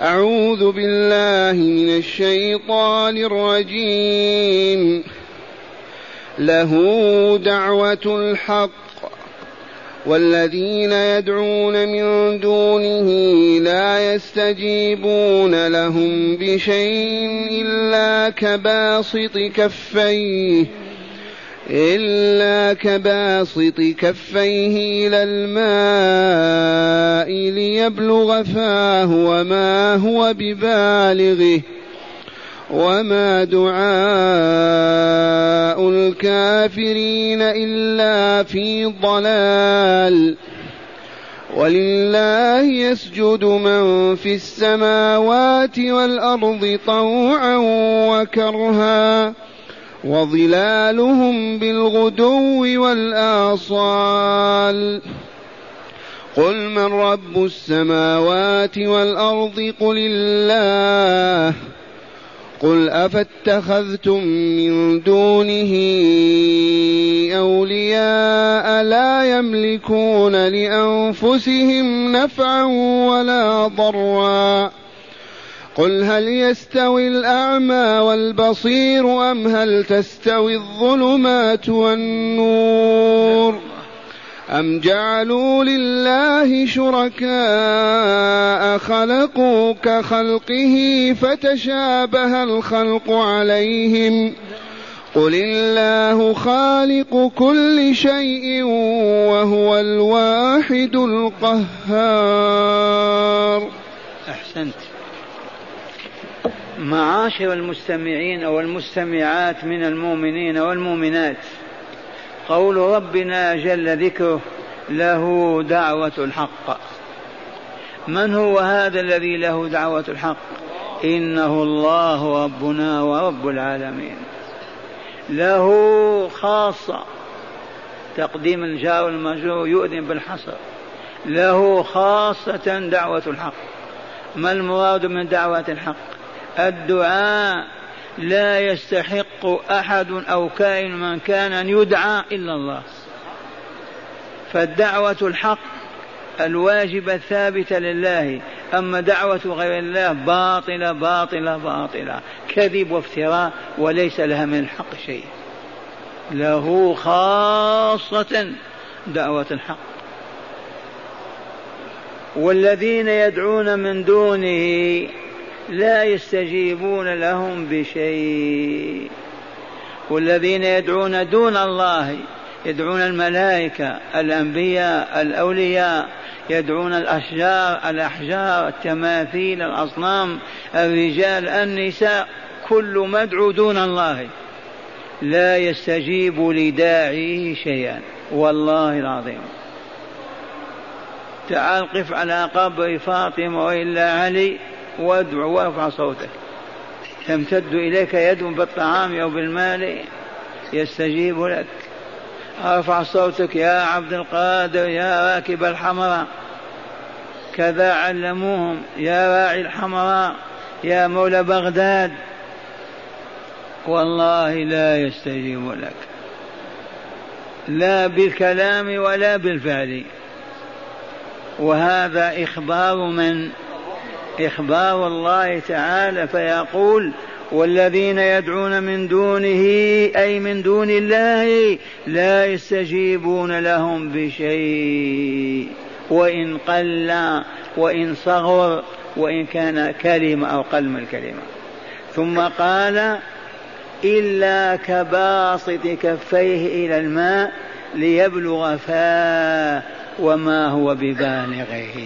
أعوذ بالله من الشيطان الرجيم. له دعوة الحق والذين يدعون من دونه لا يستجيبون لهم بشيء إلا كباسط كفيه. إلا كباسط كفيه إلى الماء ليبلغ فاه وما هو ببالغه وما دعاء الكافرين إلا في ضلال ولله يسجد من في السماوات والأرض طوعا وكرها وظلالهم بالغدو والآصال. قل من رب السماوات والأرض؟ قل الله. قل أفاتخذتم من دونه أولياء لا يملكون لأنفسهم نفعا ولا ضرا. قل هل يستوي الأعمى والبصير أم هل تستوي الظلمات والنور أم جعلوا لله شركاء خلقوا كخلقه فتشابه الخلق عليهم قل الله خالق كل شيء وهو الواحد القهار أحسنت. معاشر المستمعين أو المستمعات من المؤمنين والمؤمنات. قول ربنا جل ذكره له دعوة الحق من هو هذا الذي له دعوة الحق؟ إنه الله ربنا ورب العالمين. له خاصة تقديم الجار والمجرور يؤذن بالحصر. له خاصة دعوة الحق. ما المراد من دعوة الحق؟ الدعاء لا يستحق أحد أو كائن من كان أن يدعى إلا الله. فالدعوة الحق الواجبه الثابته لله. أما دعوة غير الله باطلة باطلة باطلة. كذب وافتراء وليس لها من الحق شيء. له خاصة دعوة الحق. والذين يدعون من دونه لا يستجيبون لهم بشيء. والذين يدعون دون الله يدعون الملائكة الأنبياء الأولياء يدعون الأشجار الأحجار التماثيل الأصنام الرجال النساء كل مدعو دون الله. لا يستجيب لداعيه شيئا. والله العظيم. تعال قف على قبر فاطمة وإلا علي. وادع وارفع صوتك. تمتد إليك يد بالطعام أو بالمال يستجيب لك. أرفع صوتك يا عبد القادر يا راكب الحمراء كذا علموهم يا راعي الحمراء يا مولى بغداد. والله لا يستجيب لك. لا بالكلام ولا بالفعل. وهذا إخبار من إخبار الله تعالى فيقول والذين يدعون من دونه أي من دون الله لا يستجيبون لهم بشيء. وإن قل وإن صغر وإن كان كلمة أو قل من الكلمة. ثم قال إلا كباسط كفيه إلى الماء ليبلغ فاه وما هو ببالغه.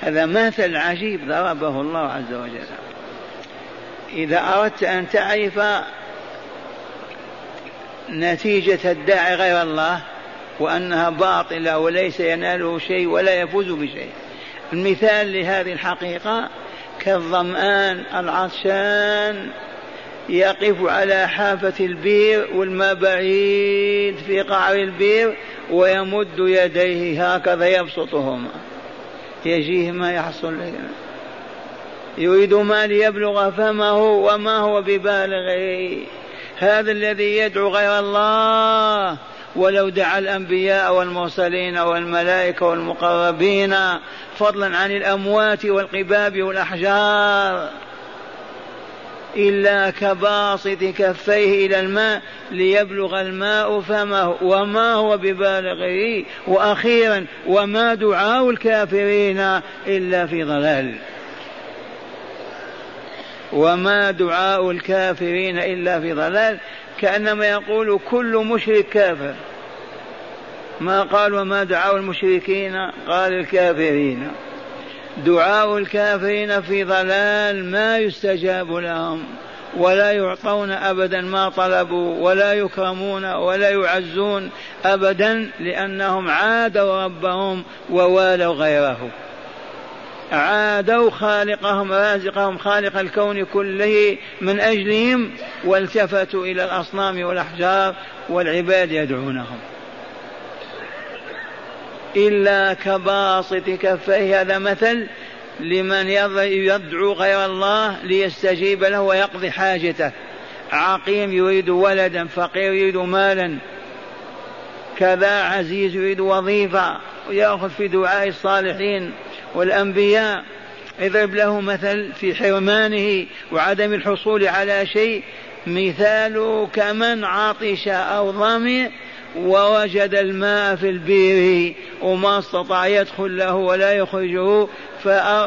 هذا مثل عجيب ضربه الله عز وجل. إذا أردت أن تعرف نتيجة الداعي غير الله وأنها باطلة وليس يناله شيء ولا يفوز بشيء. المثال لهذه الحقيقة كالظمآن العطشان يقف على حافة البير والماء بعيد في قعر البير ويمد يديه هكذا يبسطهما. يجيه ما يحصل. يريد ما ليبلغ فمه وما هو ببالغه. هذا الذي يدعو غير الله. ولو دعا الأنبياء والمرسلين والملائكة والمقربين فضلا عن الأموات والقباب والأحجار. إلا كباسط كفيه إلى الماء ليبلغ الماء فمه وما هو ببالغه. وأخيرا وما دعاء الكافرين إلا في ضلال. وما دعاء الكافرين إلا في ضلال. كأنما يقول كل مشرك كافر. ما قال وما دعاء المشركين؟ قال الكافرين. دعاء الكافرين في ضلال ما يستجاب لهم ولا يعطون ابدا ما طلبوا ولا يكرمون ولا يعزون ابدا لأنهم عادوا ربهم ووالوا غيره. عادوا خالقهم رازقهم خالق الكون كله من أجلهم والتفتوا إلى الأصنام والأحجار والعباد يدعونهم. إلا كباسط كفيه. هذا مثل لمن يدعو غير الله ليستجيب له ويقضي حاجته. عقيم يريد ولدا فقير يريد مالا. كذا عزيز يريد وظيفة ويأخذ في دعاء الصالحين والأنبياء. اضرب له مثل في حرمانه وعدم الحصول على شيء. مثال كمن عطش أو ظمئ ووجد الماء في البير وما استطاع يدخل له ولا يخرجه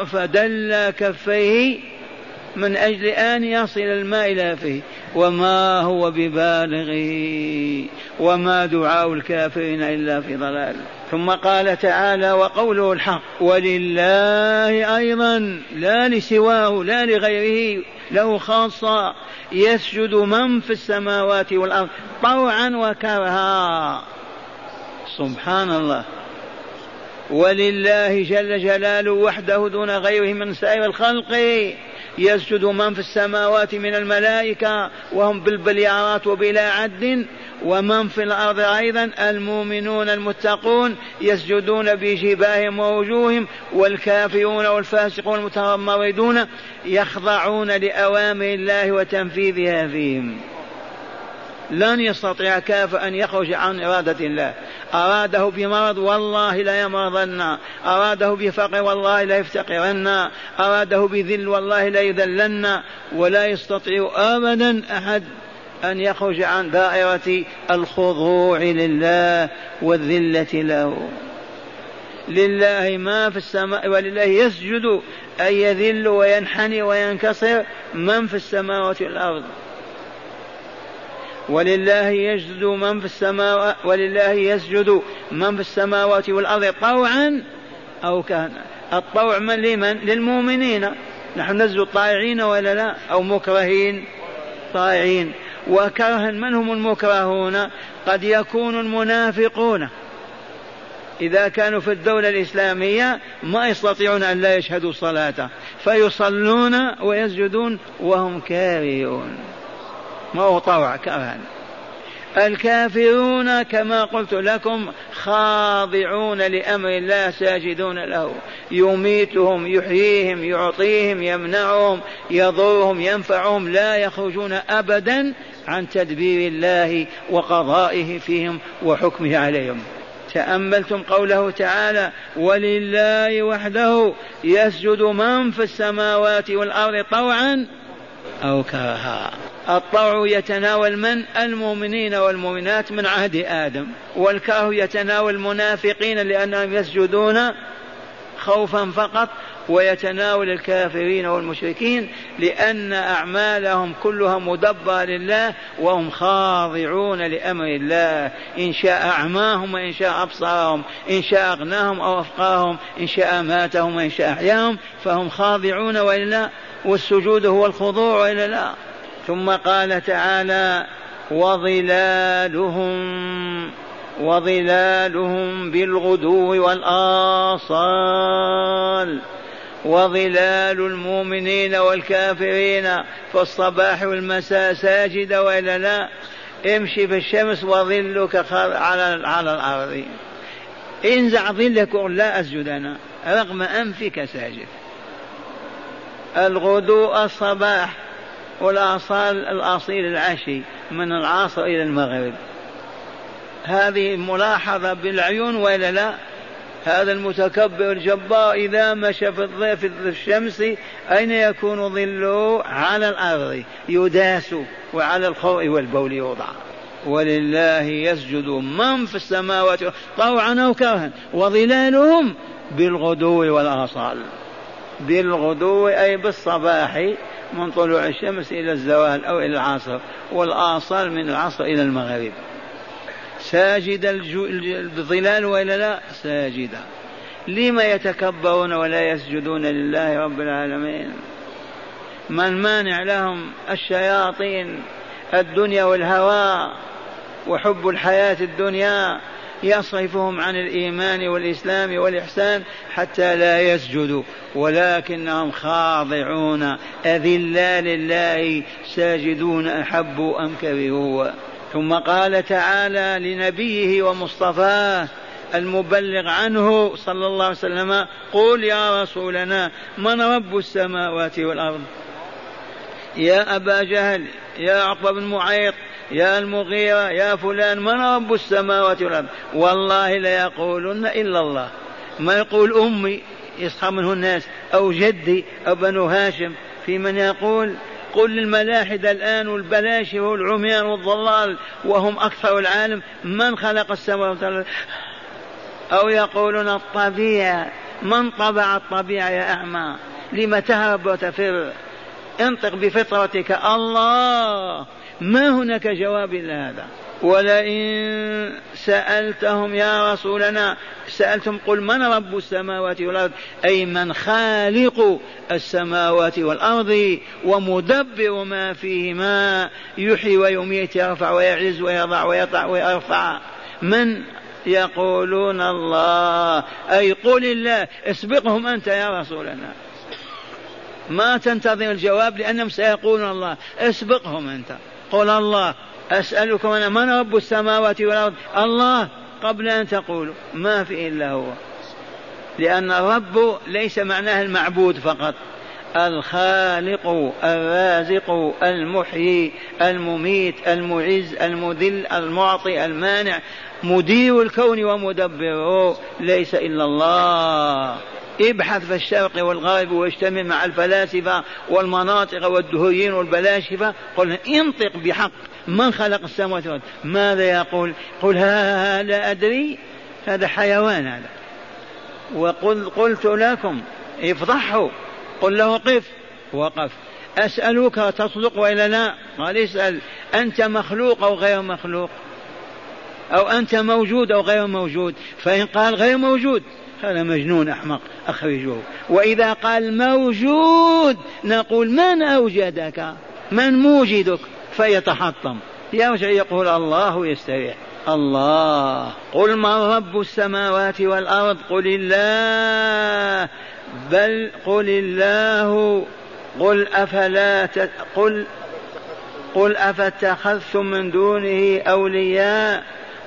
فدل كفيه من أجل أن يصل الماء إلى فيه. وما هو ببالغه وما دعاء الكافرين إلا في ضلال. ثم قال تعالى وقوله الحق ولله أيضا لا لسواه لا لغيره له خاصة يسجد من في السماوات والأرض طوعا وكرها. سبحان الله. ولله جل جلاله وحده دون غيره من سائر الخلق. يسجد من في السماوات من الملائكة وهم بالبليارات وبلا عد ومن في الأرض أيضا المؤمنون المتقون يسجدون بجباههم ووجوههم والكافرون والفاسقون المتمردون يخضعون لأوامر الله وتنفيذها فيهم. لن يستطيع كافر أن يخرج عن إرادة الله. أراده بمرض والله لا يمرضن. أراده بفقر والله لا يفتقرن. أراده بذل والله لا يذلن. ولا يستطيع أبدا أحد أن يخرج عن دائرة الخضوع لله والذلة له. لله ما في السماء ولله يسجد. أن يذل وينحني وينكسر من في السماوات والأرض. ولله يسجد من في السماوات ولله يسجد من في السماوات والأرض طوعا أو كان الطوع من لمن؟ للمؤمنين. نحن نسجد طائعين ولا لا؟ أو مكرهين؟ طائعين. وكرها من هم المكرهون؟ قد يكون المنافقون. إذا كانوا في الدولة الإسلامية ما يستطيعون أن لا يشهدوا الصلاة فيصلون ويسجدون وهم كارهون. ما هو طوع كرها الكافرون كما قلت لكم خاضعون لأمر الله ساجدون له. يميتهم يحييهم يعطيهم يمنعهم يضرهم ينفعهم لا يخرجون ابدا عن تدبير الله وقضائه فيهم وحكمه عليهم. تأملتم قوله تعالى ولله وحده يسجد من في السماوات والأرض طوعا أو كرها الطوع يتناول من؟ المؤمنين والمؤمنات من عهد آدم. والكره يتناول المنافقين لأنهم يسجدون خوفا فقط ويتناول الكافرين والمشركين لأن أعمالهم كلها مدبرة لله وهم خاضعون لأمر الله. إن شاء أعماهم وإن شاء أبصارهم إن شاء أغناهم أو أفقاهم إن شاء ماتهم وإن شاء أحياهم فهم خاضعون وإلا والسجود هو الخضوع وإلا لا. ثم قال تعالى وظلالهم وظلالهم بالغدو والآصال وظلال المؤمنين والكافرين في الصباح والمساء ساجد وإلا لا امشي في الشمس وظلك على على الأرض. انزع ظلك لا أسجد أنا رغم أنفك ساجد. الغدو الصباح والآصال الأصيل العشي من العصر إلى المغرب. هذه ملاحظة بالعيون وإلا لا؟ هذا المتكبر الجبار إذا مشى في الضيف في الشمس أين يكون ظله؟ على الأرض يداس وعلى الخوء والبول يوضع. ولله يسجد من في السماوات طوعا أو كرها وظلالهم بالغدو والآصال. بالغدو أي بالصباح من طلوع الشمس إلى الزوال أو إلى العصر والآصال من العصر إلى المغرب. ساجد الظلال وإلا لا؟ ساجدا. لما يتكبرون ولا يسجدون لله رب العالمين؟ من مانع لهم الشياطين الدنيا والهوى وحب الحياة الدنيا يصرفهم عن الإيمان والإسلام والإحسان حتى لا يسجدوا. ولكنهم خاضعون. أذلا لله. ساجدون. أحبوا أم كرهوا. ثم قال تعالى لنبيه ومصطفاه المبلغ عنه صلى الله عليه وسلم قل يا رسولنا من رب السماوات والأرض؟ يا أبا جهل يا عقبة بن معيط يا المغيرة يا فلان من رب السماوات والأرض؟ والله ليقولن إلا الله. ما يقول أمي يصحى منه الناس أو جدي أو بنو هاشم في من يقول قل للملاحدة الآن والبلاشة والعميان والضلال وهم أكثر العالم من خلق السماوات والأرض؟ أو يقولون الطبيعة من طبع الطبيعة يا أعمى؟ لم تهرب وتفر انطق بفطرتك الله! ما هناك جواب إلا هذا. ولئن سألتهم يا رسولنا سألتم قل من رب السماوات والأرض؟ أي من خالق السماوات والأرض ومدبر ما فيهما يحيي ويميت يرفع ويعز ويضع ويطع ويرفع. من يقولون الله؟ أي قل الله اسبقهم أنت يا رسولنا. ما تنتظر الجواب لأنهم سيقولون الله اسبقهم أنت. قل الله أسألكم أنا من رب السماوات والأرض؟ الله. قبل أن تقولوا ما في إلا هو. لأن الرب ليس معناه المعبود فقط. الخالق الرازق المحيي المميت المعز المذل المعطي المانع. مدير الكون ومدبره. ليس إلا الله. ابحث في الشرق والغرب واجتمع مع الفلاسفة والمناطق والدهيين والبلاشفة. قل انطق بحق. من خلق السماوات والأرض؟ ماذا يقول؟ قل ها لا أدري. هذا حيوان هذا. وقل قلت لكم افضحوا قل له قف. وقف. أسألك تصدق وإلا لا؟ قال اسأل. أنت مخلوق أو غير مخلوق؟ أو أنت موجود أو غير موجود؟ فإن قال غير موجود هذا مجنون أحمق أخرجوه. وإذا قال موجود نقول من أوجدك؟ من موجدك؟ فيتحطم. يرجع يقول الله يستريح. الله قل من رب السماوات والأرض؟ قل الله. بل قل الله. قل أفلا قل قل أفاتخذتم من دونه أولياء؟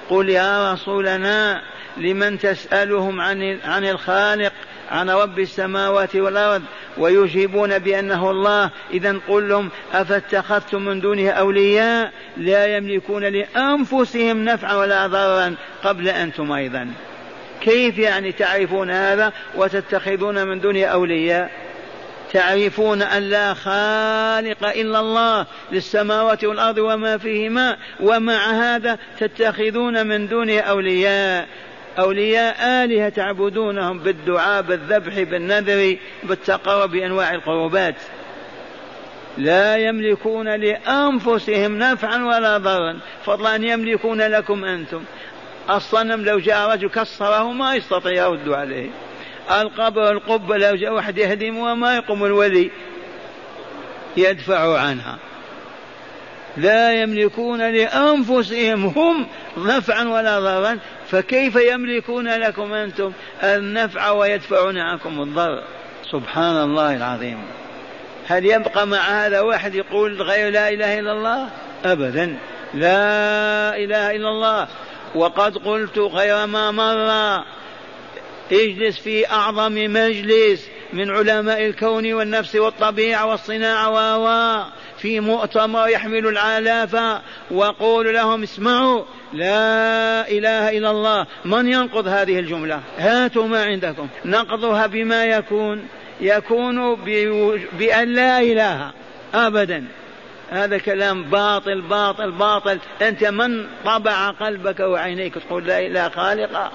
قل يا رسولنا. لمن تسألهم عن عن الخالق عن رب السماوات والأرض ويجيبون بأنه الله. إذا قل لهم أفاتخذتم من دونه أولياء؟ لا يملكون لأنفسهم نفعا ولا ضررا قبل أنتم أيضا كيف يعني تعرفون هذا وتتخذون من دونه أولياء؟ تعرفون أن لا خالق إلا الله للسماوات والأرض وما فيهما ومع هذا تتخذون من دونه أولياء. أولياء آلهة تعبدونهم بالدعاء بالذبح بالنذر بالتقرب بأنواع القربات. لا يملكون لأنفسهم نفعا ولا ضرا. فضلا أن يملكون لكم أنتم. الصنم لو جاء رجل كسره ما يستطيع يرد عليه. القبر القبة لو جاء واحد يهدمها ما يقوم الولي يدفع عنها. لا يملكون لأنفسهم هم نفعا ولا ضرا فكيف يملكون لكم أنتم النفع ويدفعون عنكم الضر؟ سبحان الله العظيم. هل يبقى مع هذا واحد يقول غير لا إله إلا الله؟ أبدا. لا إله إلا الله. وقد قلت غير ما مر. اجلس في أعظم مجلس. من علماء الكون والنفس والطبيعة والصناعة و في مؤتمر يحمل الآلاف وقول لهم اسمعوا لا إله إلا الله. من ينقض هذه الجملة؟ هاتوا ما عندكم. نقضها بما يكون. يكون بأن لا إله أبدا. هذا كلام باطل باطل باطل. أنت من طبع قلبك وعينيك تقول لا إله خالق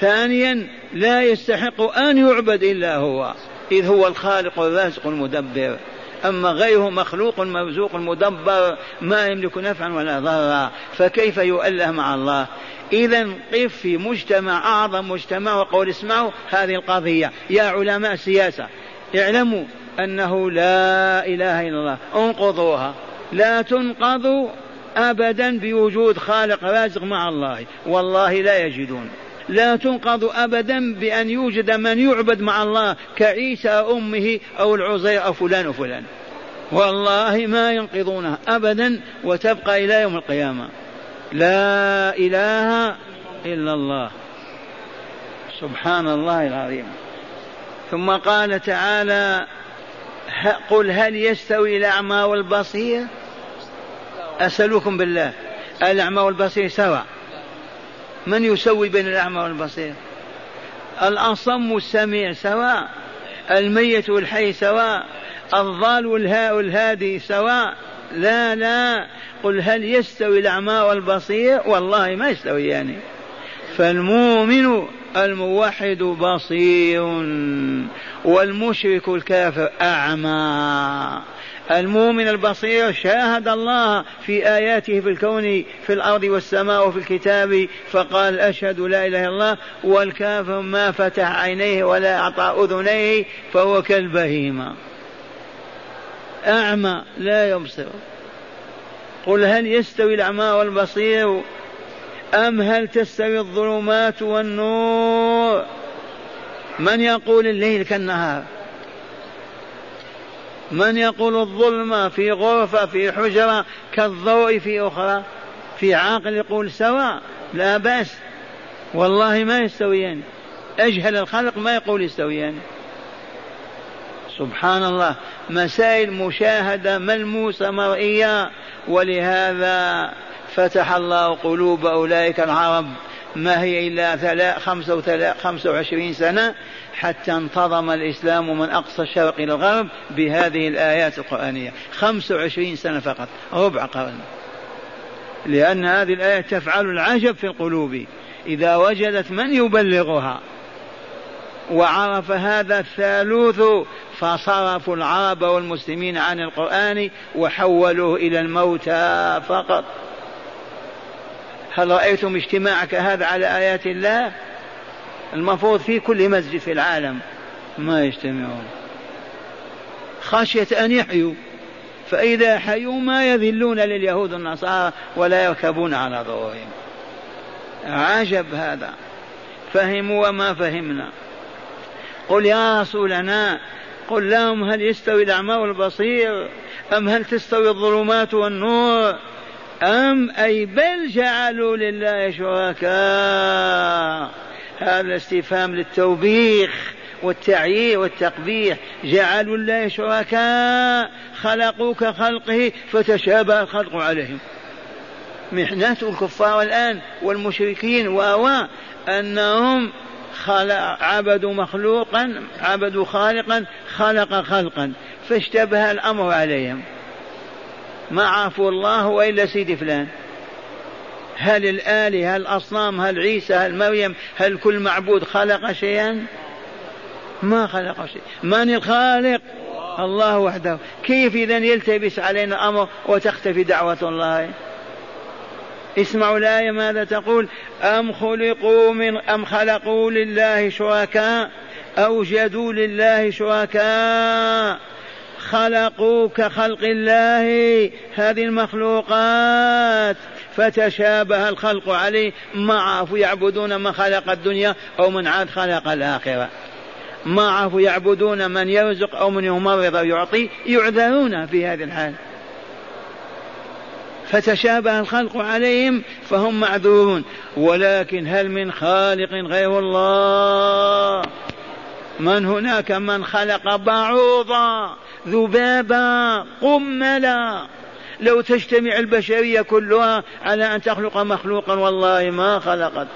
ثانيا لا يستحق أن يعبد إلا هو إذ هو الخالق الرازق المدبر. أما غيره مخلوق مرزوق مدبر ما يملك نفعا ولا ضرا فكيف يؤله مع الله؟ إذا قف في مجتمع أعظم مجتمع وقول اسمعوا هذه القضية. يا علماء السياسة اعلموا أنه لا إله إلا الله انقضوها. لا تنقضوا أبدا بوجود خالق رازق مع الله. والله لا يجدون. لا تنقض أبدا بأن يوجد من يعبد مع الله كعيسى أمه أو العزير أو فلان وفلان. والله ما ينقضونها أبدا وتبقى إلى يوم القيامة. لا إله إلا الله. سبحان الله العظيم. ثم قال تعالى قل هل يستوي الأعمى والبصير؟ أسألكم بالله. الأعمى والبصير سواء. من يسوي بين الأعمى والبصير؟ الأصم والسميع سواء الميت والحي سواء الضال والهاء والهادي سواء لا لا. قل هل يستوي الأعمى والبصير؟ والله ما يستوي يعني. فالمؤمن الموحد بصير والمشرك الكافر أعمى. المؤمن البصير شاهد الله في آياته في الكون في الأرض والسماء وفي الكتاب فقال أشهد لا إله إلا الله والكافر ما فتح عينيه ولا أعطى أذنيه فهو كالبهيمة. أعمى لا يبصر. قل هل يستوي الأعمى والبصير؟ أم هل تستوي الظلمات والنور؟ من يقول الليل كالنهار؟ من يقول الظلمة في غرفة في حجرة كالضوء في أخرى؟ في عاقل يقول سواء لا بأس. والله ما يستويان. أجهل الخلق ما يقول يستويان. سبحان الله. مسائل مشاهدة ملموسة مرئية. ولهذا فتح الله قلوب أولئك العرب. ما هي إلا خمسة وعشرين سنة حتى انتظم الإسلام من أقصى الشرق إلى الغرب بهذه الآيات القرآنية. خمسة وعشرين سنة فقط ربع قرن. لأن هذه الآية تفعل العجب في القلوب. إذا وجدت من يبلغها؟ وعرف هذا الثالوث فصرفوا العرب والمسلمين عن القرآن وحولوه إلى الموتى فقط. هل رأيتم اجتماعك هذا على آيات الله؟ المفروض في كل مسجد في العالم ما يجتمعون. خشية أن يحيوا. فإذا حيوا ما يذلون لليهود والنصارى ولا يركبون على ظهورهم. عجب هذا. فهموا وما فهمنا. قل يا رسولنا قل لهم هل يستوي الأعمى والبصير؟ أم هل تستوي الظلمات والنور؟ أم أي بل جعلوا لله شركاء. هذا استفهام للتوبيخ والتعيير والتقبيح. جعلوا الله شركاء خلقوا كخلقه فتشابه الخلق عليهم. محنة الكفار الآن والمشركين و أنهم خلق عبدوا مخلوقا عبدوا خالقا خلق خلقا فاشتبه الأمر عليهم. ما عرفوا الله وإلا سيدي فلان. هل الآلهة هل الأصنام هل عيسى هل مريم هل كل معبود خلق شيئا؟ ما خلق شيء. من الخالق؟ الله وحده. كيف إذا يلتبس علينا الأمر وتختفي دعوة الله؟ اسمعوا الآية ماذا تقول؟ أم خلقوا من أم خلقوا لله شركاء أوجدوا لله شركاء؟ خلقوا كخلق الله هذه المخلوقات. فتشابه الخلق عليه. ما عرفوا يعبدون من خلق الدنيا أو من عاد خلق الآخرة. ما عرفوا يعبدون من يرزق أو من يمرض أو يعطي يعذرون في هذه الحال. فتشابه الخلق عليهم فهم معذورون. ولكن هل من خالق غير الله؟ من هناك من خلق بعوضا ذبابا قملا. لو تجتمع البشرية كلها على أن تخلق مخلوقا والله ما خلقت.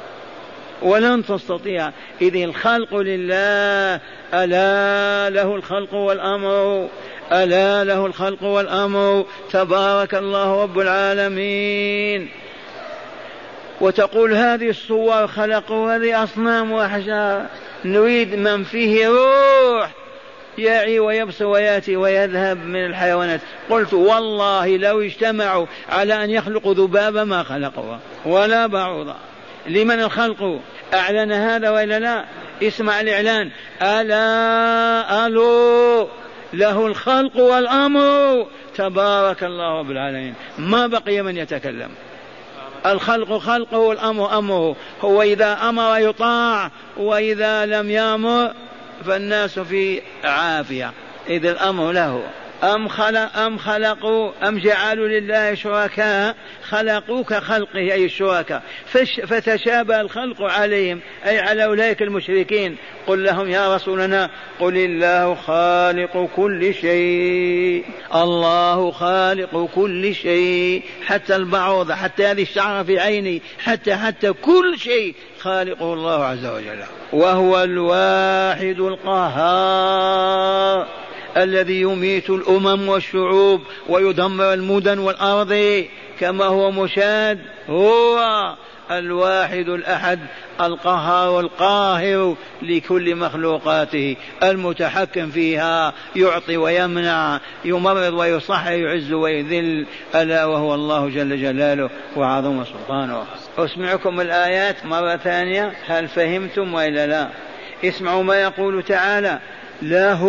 ولن تستطيع. إذ الخلق لله ألا له الخلق والأمر ألا له الخلق والأمر. تبارك الله رب العالمين. وتقول هذه الصور خلقوا هذه أصنام وأحجار. نريد من فيه روح. يعي ويبصر وياتي ويذهب من الحيوانات. قلت والله لو اجتمعوا على أن يخلقوا ذبابا ما خلقوها ولا بعوضا لمن الخلق؟ أعلن هذا وإلا لا؟ اسمع الإعلان. ألا ألو؟ له الخلق والأمر. تبارك الله رب العالمين. ما بقي من يتكلم. الخلق خلقه والأمر أمره. هو إذا أمر يطاع وإذا لم يأمر فالناس في عافية. إذ الأمر له. أم خلق أم خلقوا أم جعلوا لله شركاء خلقوا كخلقه أي الشركاء. فتشابه الخلق عليهم أي على أولئك المشركين. قل لهم يا رسولنا قل الله خالق كل شيء. الله خالق كل شيء. حتى البعوضة حتى هذه الشعرة في عيني حتى حتى كل شيء خالقه الله عز وجل. وهو الواحد القهار. الذي يميت الأمم والشعوب ويدمر المدن والأرض كما هو مشاد هو الواحد الأحد القهار القاهر لكل مخلوقاته المتحكم فيها يعطي ويمنع يمرض ويصح يعز ويذل ألا وهو الله جل جلاله وعظم سلطانه. أسمعكم الآيات مرة ثانية هل فهمتم وإلا لا؟ اسمعوا ما يقول تعالى له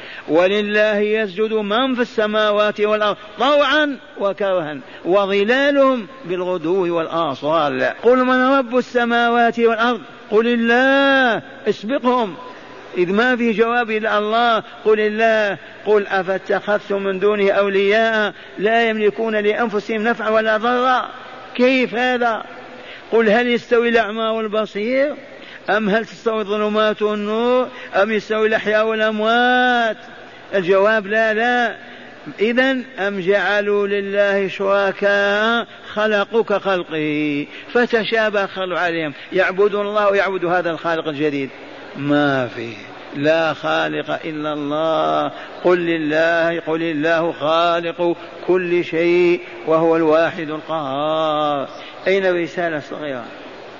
ولله يسجد من في السماوات والأرض طوعا وكرها وظلالهم بالغدو والآصال. قل من رب السماوات والأرض؟ قل الله. اسبقهم. إذ ما في جواب إلا الله. قل الله. قل أفاتخذتم من دونه أولياء لا يملكون لأنفسهم نفعا ولا ضرا. كيف هذا؟ قل هل يستوي الأعمى والبصير؟ أم هل تستوي الظلمات والنور؟ أم يستوي الأحياء والأموات؟ الجواب لا لا. إذا أم جعلوا لله شركاء خلقوا كخلقه فتشابه الخلق عليهم. يعبدون الله ويعبد هذا الخالق الجديد. ما في. لا خالق إلا الله. قل لله قل الله خالق كل شيء وهو الواحد القهار. أين الرسالة الصغيرة؟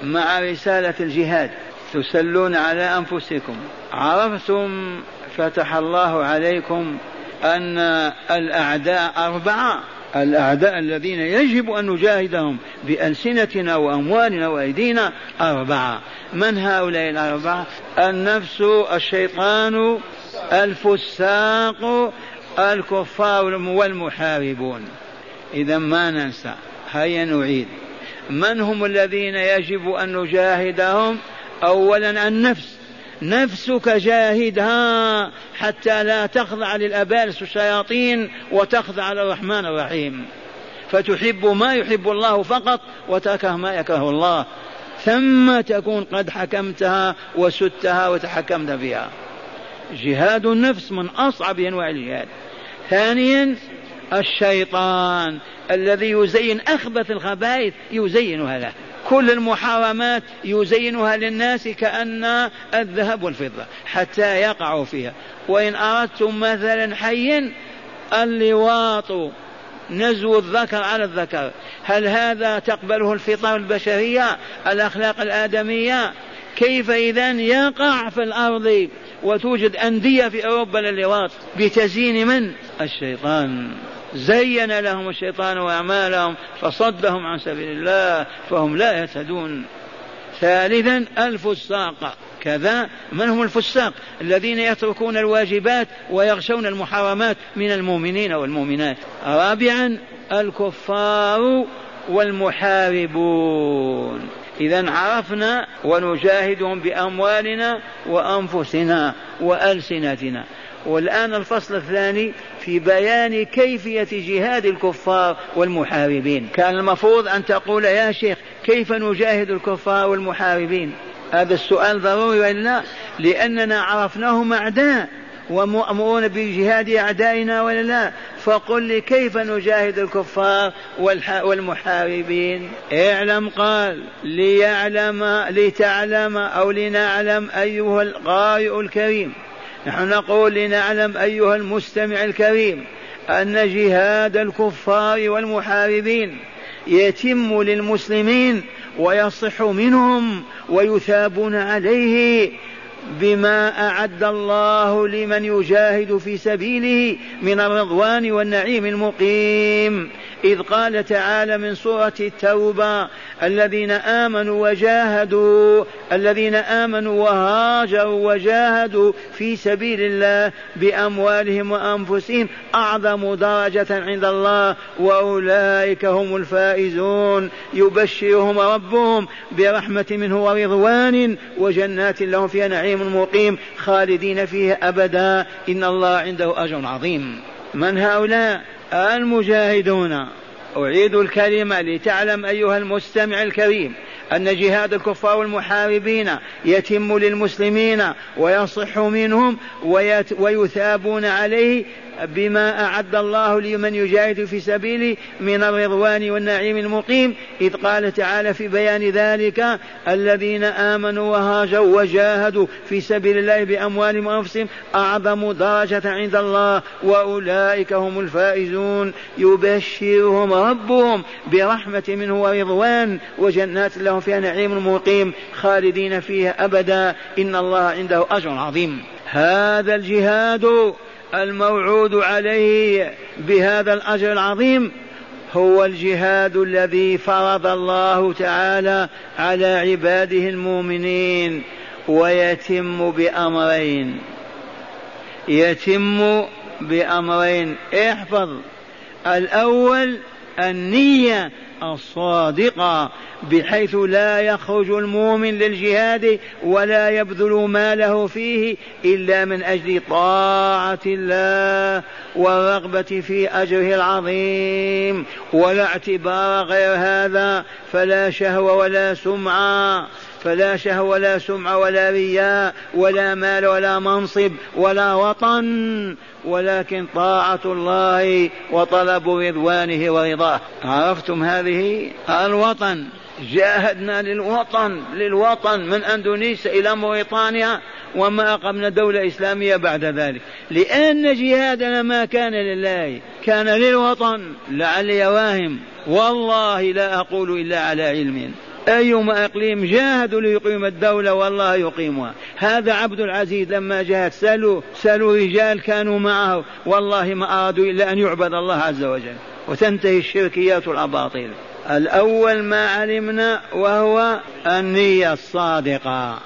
مع رسالة الجهاد. تسلون على أنفسكم. عرفتم فتح الله عليكم أن الأعداء أربعة. الأعداء الذين يجب أن نجاهدهم بألسنتنا وأموالنا وأيدينا أربعة. من هؤلاء الأربعة؟ النفس الشيطان الفساق الكفار والمحاربون. إذا ما ننسى هيا نعيد. من هم الذين يجب أن نجاهدهم؟ أولا النفس. نفسك جاهدها حتى لا تخضع للأبالس الشياطين وتخضع للرحمن الرحيم. فتحب ما يحب الله فقط وتكره ما يكره الله. ثم تكون قد حكمتها وسدتها وتحكمت بها. جهاد النفس من أصعب أنواع الجهاد. ثانيا الشيطان الذي يزين أخبث الخبائث يزينها له. كل المحرمات يزينها للناس كأن الذهب والفضة حتى يقعوا فيها. وإن أردتم مثلا حيا اللواط نزو الذكر على الذكر. هل هذا تقبله الفطر البشرية الأخلاق الآدمية؟ كيف إذا يقع في الأرض وتوجد أندية في أوروبا للواط؟ بتزيين من؟ الشيطان. زين لهم الشيطان أعمالهم فصدهم عن سبيل الله فهم لا يهتدون. ثالثا الفساق. كذا من هم الفساق؟ الذين يتركون الواجبات ويغشون المحرمات من المؤمنين والمؤمنات. رابعا الكفار والمحاربون. إذا عرفنا ونجاهدهم بأموالنا وأنفسنا وألسنتنا. والآن الفصل الثاني في بيان كيفية جهاد الكفار والمحاربين. كان المفروض أن تقول يا شيخ كيف نجاهد الكفار والمحاربين؟ هذا السؤال ضروري وإلا؟ لأننا عرفناهم أعداء ومؤمرون بجهاد أعدائنا ولا لا؟ فقل لي كيف نجاهد الكفار والمحاربين؟ اعلم قال ليعلم لتعلم أو لنعلم أيها القارئ الكريم. نحن نقول لنعلم أيها المستمع الكريم أن جهاد الكفار والمحاربين يتم للمسلمين ويصح منهم ويثابون عليه بما أعد الله لمن يجاهد في سبيله من الرضوان والنعيم المقيم. إذ قال تعالى من سورة التوبة الذين آمنوا وجاهدوا الذين آمنوا وهاجروا وجاهدوا في سبيل الله بأموالهم وأنفسهم أعظم درجة عند الله وأولئك هم الفائزون. يبشرهم ربهم برحمة منه ورضوان وجنات لهم فيها نعيم مقيم خالدين فيها أبدا. إن الله عنده أجر عظيم. من هؤلاء؟ المجاهدون. أعيد الكلمة لتعلم أيها المستمع الكريم أن جهاد الكفار والمحاربين يتم للمسلمين ويصح منهم ويثابون عليه بما أعد الله لمن يجاهد في سبيله من الرضوان والنعيم المقيم. إذ قال تعالى في بيان ذلك الذين آمنوا وهاجروا وجاهدوا في سبيل الله بأموالهم وأنفسهم أعظم درجة عند الله وأولئك هم الفائزون. يبشرهم ربهم برحمة منه ورضوان وجنات لهم فيها نعيم مقيم خالدين فيها أبدا. إن الله عنده أجر عظيم. هذا الجهاد الموعود عليه بهذا الأجر العظيم هو الجهاد الذي فرض الله تعالى على عباده المؤمنين ويتم بأمرين. يتم بأمرين. احفظ. الأول النية الصادقة بحيث لا يخرج المؤمن للجهاد ولا يبذل ماله فيه إلا من أجل طاعة الله والرغبه في أجره العظيم. ولا اعتبار غير هذا فلا شهوة ولا سمعة. فلا شهوة ولا سمعة ولا رياء ولا مال ولا منصب ولا وطن ولكن طاعة الله وطلب رضوانه ورضاه. عرفتم هذه؟ الوطن. جاهدنا للوطن للوطن من أندونيسيا إلى موريطانيا وما أقمنا دولة إسلامية بعد ذلك. لأن جهادنا ما كان لله كان للوطن. لعلي واهم. والله لا أقول إلا على علم. أيما إقليم جاهدوا ليقيم الدولة والله يقيمها. هذا عبد العزيز لما جاهد سألوا سألوا رجال كانوا معه. والله ما أرادوا إلا أن يعبد الله عز وجل. وتنتهي الشركيات والأباطيل. الأول ما علمنا وهو النية الصادقة.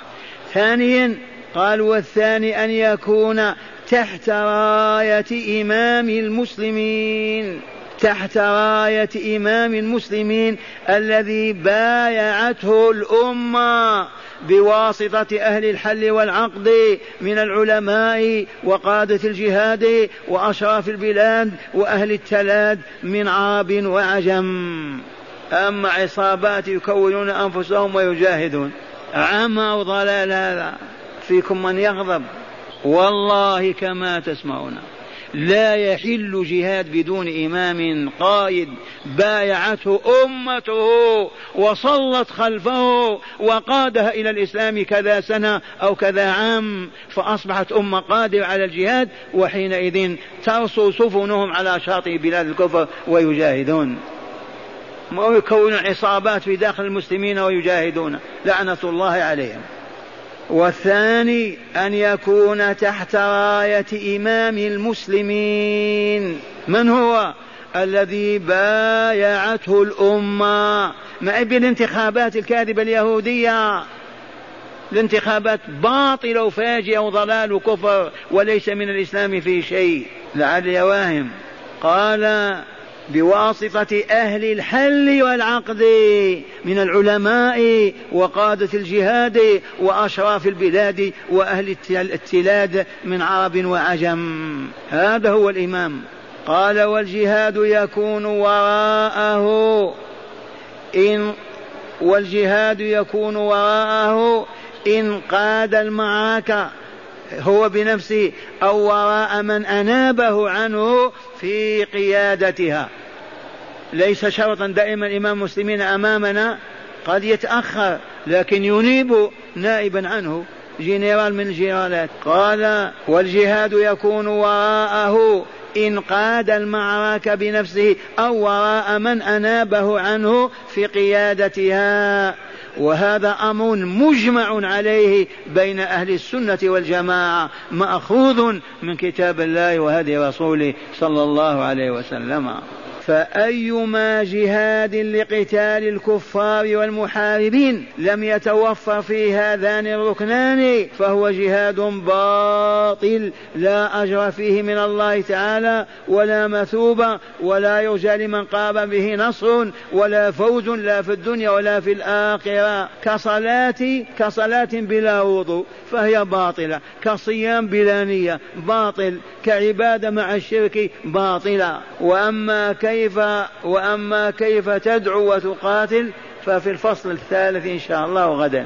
ثانيا قال والثاني أن يكون تحت راية إمام المسلمين. تحت راية إمام المسلمين الذي بايعته الأمة بواسطة أهل الحل والعقد من العلماء وقادة الجهاد وأشراف البلاد وأهل التلاد من عرب وعجم. أما عصابات يكونون أنفسهم ويجاهدون. عمى وضلال هذا فيكم من يغضب. والله كما تسمعون. لا يحل جهاد بدون إمام قائد. بايعته أمته وصلت خلفه وقادها إلى الإسلام كذا سنة أو كذا عام فأصبحت أمة قادرة على الجهاد وحينئذ ترسو سفنهم على شاطئ بلاد الكفر ويجاهدون. ما يكونون عصابات في داخل المسلمين ويجاهدون. لعنة الله عليهم. والثاني أن يكون تحت راية إمام المسلمين. من هو؟ الذي بايعته الأمة. ما بالانتخابات الكاذبة اليهودية؟ الانتخابات باطلة وفاجئة وضلال وكفر وليس من الإسلام في شيء. لعل واهم قال بواسطة أهل الحل والعقد من العلماء وقادة الجهاد وأشراف البلاد وأهل التلاد من عرب وعجم. هذا هو الإمام. قال والجهاد يكون وراءه. إن والجهاد يكون وراءه إن قاد المعركة هو بنفسه أو وراء من أنابه عنه في قيادتها. ليس شرطا دائما الإمام المسلمين أمامنا قد يتأخر لكن ينيب نائبا عنه جنرال من الجنرالات قال والجهاد يكون وراءه إن قاد المعركة بنفسه أو وراء من أنابه عنه في قيادتها. وهذا أمر مجمع عليه بين أهل السنة والجماعة مأخوذ من كتاب الله وهدي رسوله صلى الله عليه وسلم. فأيما جهاد لقتال الكفار والمحاربين لم يتوفر فيه هذان الركنان فهو جهاد باطل لا أجر فيه من الله تعالى ولا مثوبة ولا يرجى لمن قام به نصر ولا فوز لا في الدنيا ولا في الآخرة. كصلاة كصلاة بلا وضوء فهي باطلة كصيام بلا نية باطل كعبادة مع الشرك باطلة. وأما كيف وأما كيف تدعو وتقاتل ففي الفصل الثالث إن شاء الله غدا.